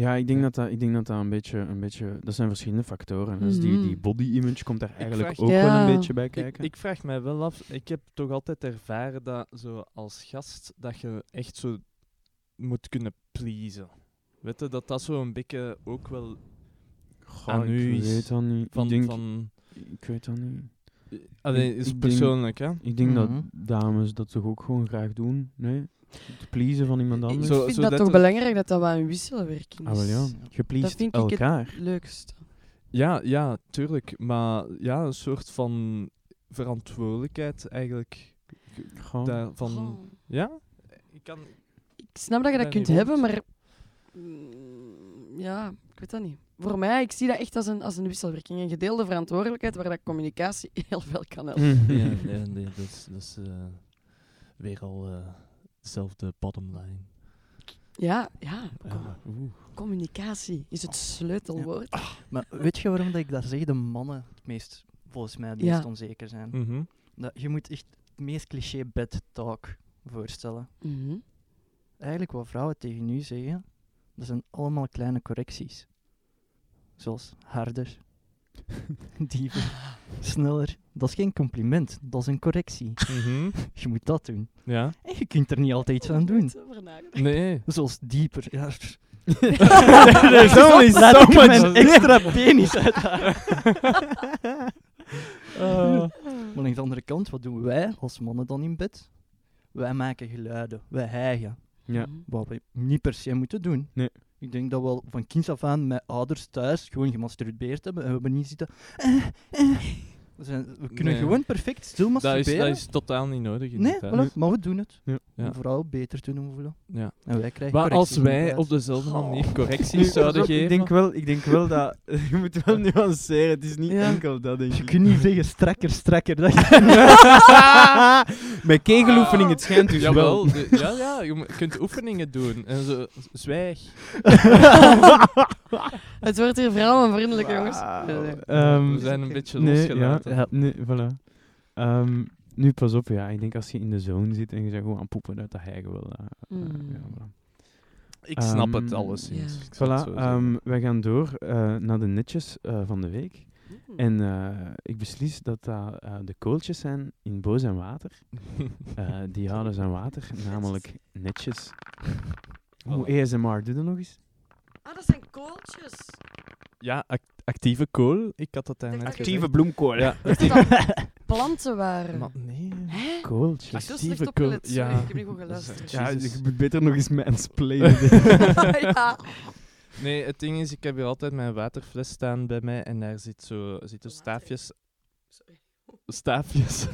Ja, ik denk dat dat, ik denk dat, dat een, beetje, een beetje... Dat zijn verschillende factoren. Dus die, Mhm. die body image komt daar eigenlijk vraag- ook wel een beetje bij Ik, kijken. ik vraag mij wel af, ik heb toch altijd ervaren dat zo als gast dat je echt zo moet kunnen pleasen. Weet je, dat dat zo een beetje ook wel Goh, aan u ik is weet dat niet. van... ik, denk, van ik weet dat niet. Allee, ik is denk- persoonlijk, hè? Ik denk Mhm. dat dames dat toch ook gewoon graag doen. Nee? Te pleasen van iemand Ik anders. Zo- vind zo dat toch belangrijk dat dat wat een wisselwerking Ah, is. wel ja. Dat vind ik het leukste. Ja, ja, tuurlijk. Maar ja, een soort van verantwoordelijkheid eigenlijk. Goh. Daarvan, Goh. ja? Ik kan... Ik snap dat je dat kunt hebben, maar... mm, ja, ik weet dat niet. Voor mij, ik zie dat echt als een, als een wisselwerking. Een gedeelde verantwoordelijkheid waar dat communicatie heel veel kan helpen. Mhm. Ja, nee, nee, dat is, dat is eh, weer al eh, dezelfde bottom line. Ja, ja. Ja, communicatie is het sleutelwoord. Maar weet je waarom dat ik dat zeg? De mannen het meest, volgens mij, het meest onzeker zijn. Mhm. Dat, je moet echt het meest cliché bed talk voorstellen. Mhm. Eigenlijk wat vrouwen tegen u zeggen, dat zijn allemaal kleine correcties. Zoals harder, dieper, sneller. Dat is geen compliment, dat is een correctie. Mhm. Je moet dat doen. Ja? En je kunt er niet altijd iets aan doen. Nee. Zoals dieper. Ja. There's only Laat so ik much mijn extra penis uit haar. Ah. Maar aan de andere kant, wat doen wij als mannen dan in bed? Wij maken geluiden, wij hijgen. Ja. Wat we niet per se moeten doen. Nee. Ik denk dat we al van kinds af aan met ouders thuis gewoon gemasturbeerd hebben en we hebben niet zitten. eh, eh. We, zijn, we kunnen Nee. gewoon perfect stil Dat, is, masturberen. dat is totaal niet nodig. nee, voilà, maar we doen het. Ja. Ja. Om vrouwen beter te doen voelen. Ja. En wij krijgen Maar als wij op dezelfde manier Nu, correcties zouden geven... Ik denk, wel, ik denk wel dat... Je moet wel nuanceren. Het is niet Ja. enkel dat, denk Je ik. kunt niet zeggen strakker, strakker. Dat Met kegeloefening, het schijnt dus Jawel, wel. de- ja, ja, je kunt oefeningen doen. En zo, zwijg. Het wordt hier vrouwenvriendelijk, jongens. Wauw. Ja, nee. Ehm, We zijn een beetje nee, losgelaten. Ja, Ja. Nee, voilà. Ehm, nu, pas op, ja. Ik denk als je in de zone zit en je zegt gewoon aan poepen, dat dat hij wel... eh, eh, Mm. ja, voilà. Ik snap Ehm, het ja. Ik zal het Voilà, ehm, wij gaan door eh, naar de netjes eh, van de week. Mm. En eh, ik beslis dat dat eh, de kooltjes zijn in Boos en Water. Eh, die houden zijn water, namelijk netjes. Hoe Voilà. ASMR, doe dat nog eens? Ah, dat zijn kooltjes. Ja, ac- actieve kool. Ik had dat net Actieve gezegd. bloemkool. Ja, planten waren. maar nee. Hè? Kooltjes. Ik zo Actieve slecht kool- sorry. ja. Ik heb niet goed geluisterd. Ja, Jezus. ik moet beter nog eens mansplainen. ja. Nee, het ding is, ik heb hier altijd mijn waterfles staan bij mij en daar zit zo, zitten staafjes. Sorry. Staafjes.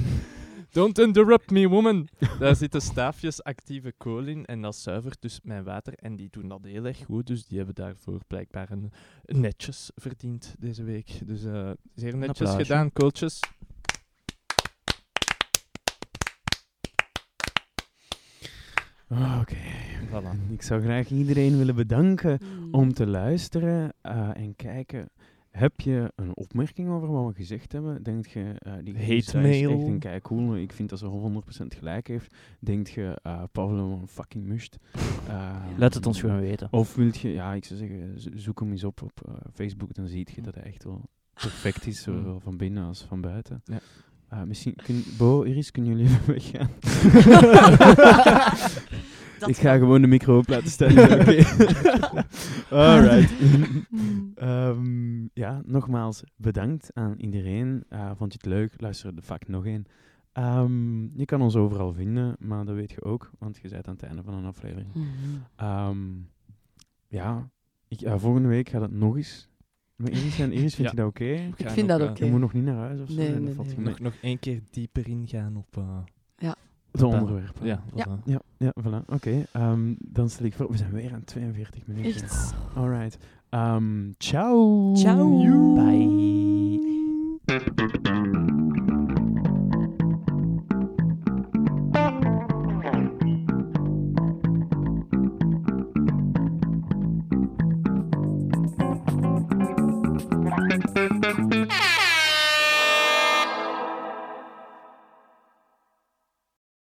Don't interrupt me, woman. Daar zitten staafjes actieve kool in en dat zuivert dus mijn water. En die doen dat heel erg goed, dus die hebben daarvoor blijkbaar een, netjes verdiend deze week. Dus eh, zeer netjes applausje. gedaan, kooltjes. Oké. Voilà. Ik zou graag iedereen willen bedanken Mm. om te luisteren eh, en kijken. Heb je een opmerking over wat we gezegd hebben? Denk je, eh die Hate mail. echt een kei cool. Ik vind dat ze 100% gelijk heeft. Denk je, eh Pavlo een fucking must? Eh, Laat het ons gewoon weten. Of wilt je, ja, ik zou zeggen, zo- zoek hem eens op op eh, Facebook, dan zie je dat hij echt wel perfect is, Mm. zowel van binnen als van buiten. Ja. Eh, misschien, kun, Bo, Iris, kunnen jullie even weggaan? Dat ik ga kan. gewoon de micro op laten staan. Oké. Alright. Mm. Ehm, ja, nogmaals bedankt aan iedereen. Eh, vond je het leuk? Luister de vaak nog een. Ehm, je kan ons overal vinden, maar dat weet je ook, want je bent aan het einde van een aflevering. Mhm. Ehm, ja, ik, ja, volgende week gaat het nog eens. Maar Iris, zijn. Iris vind Ja. je dat oké? Ik vind dat eh, oké. Je moet nog niet naar huis of zo? Nee, dat nee. Nog, nog één keer dieper ingaan op eh, De op, eh, onderwerpen. Ja, Ja. Ja, ja, voilà. Oké, ehm, dan stel ik voor. We zijn weer aan 42 minuten. Echt? Alright. Ehm, ciao. Ciao. Bye.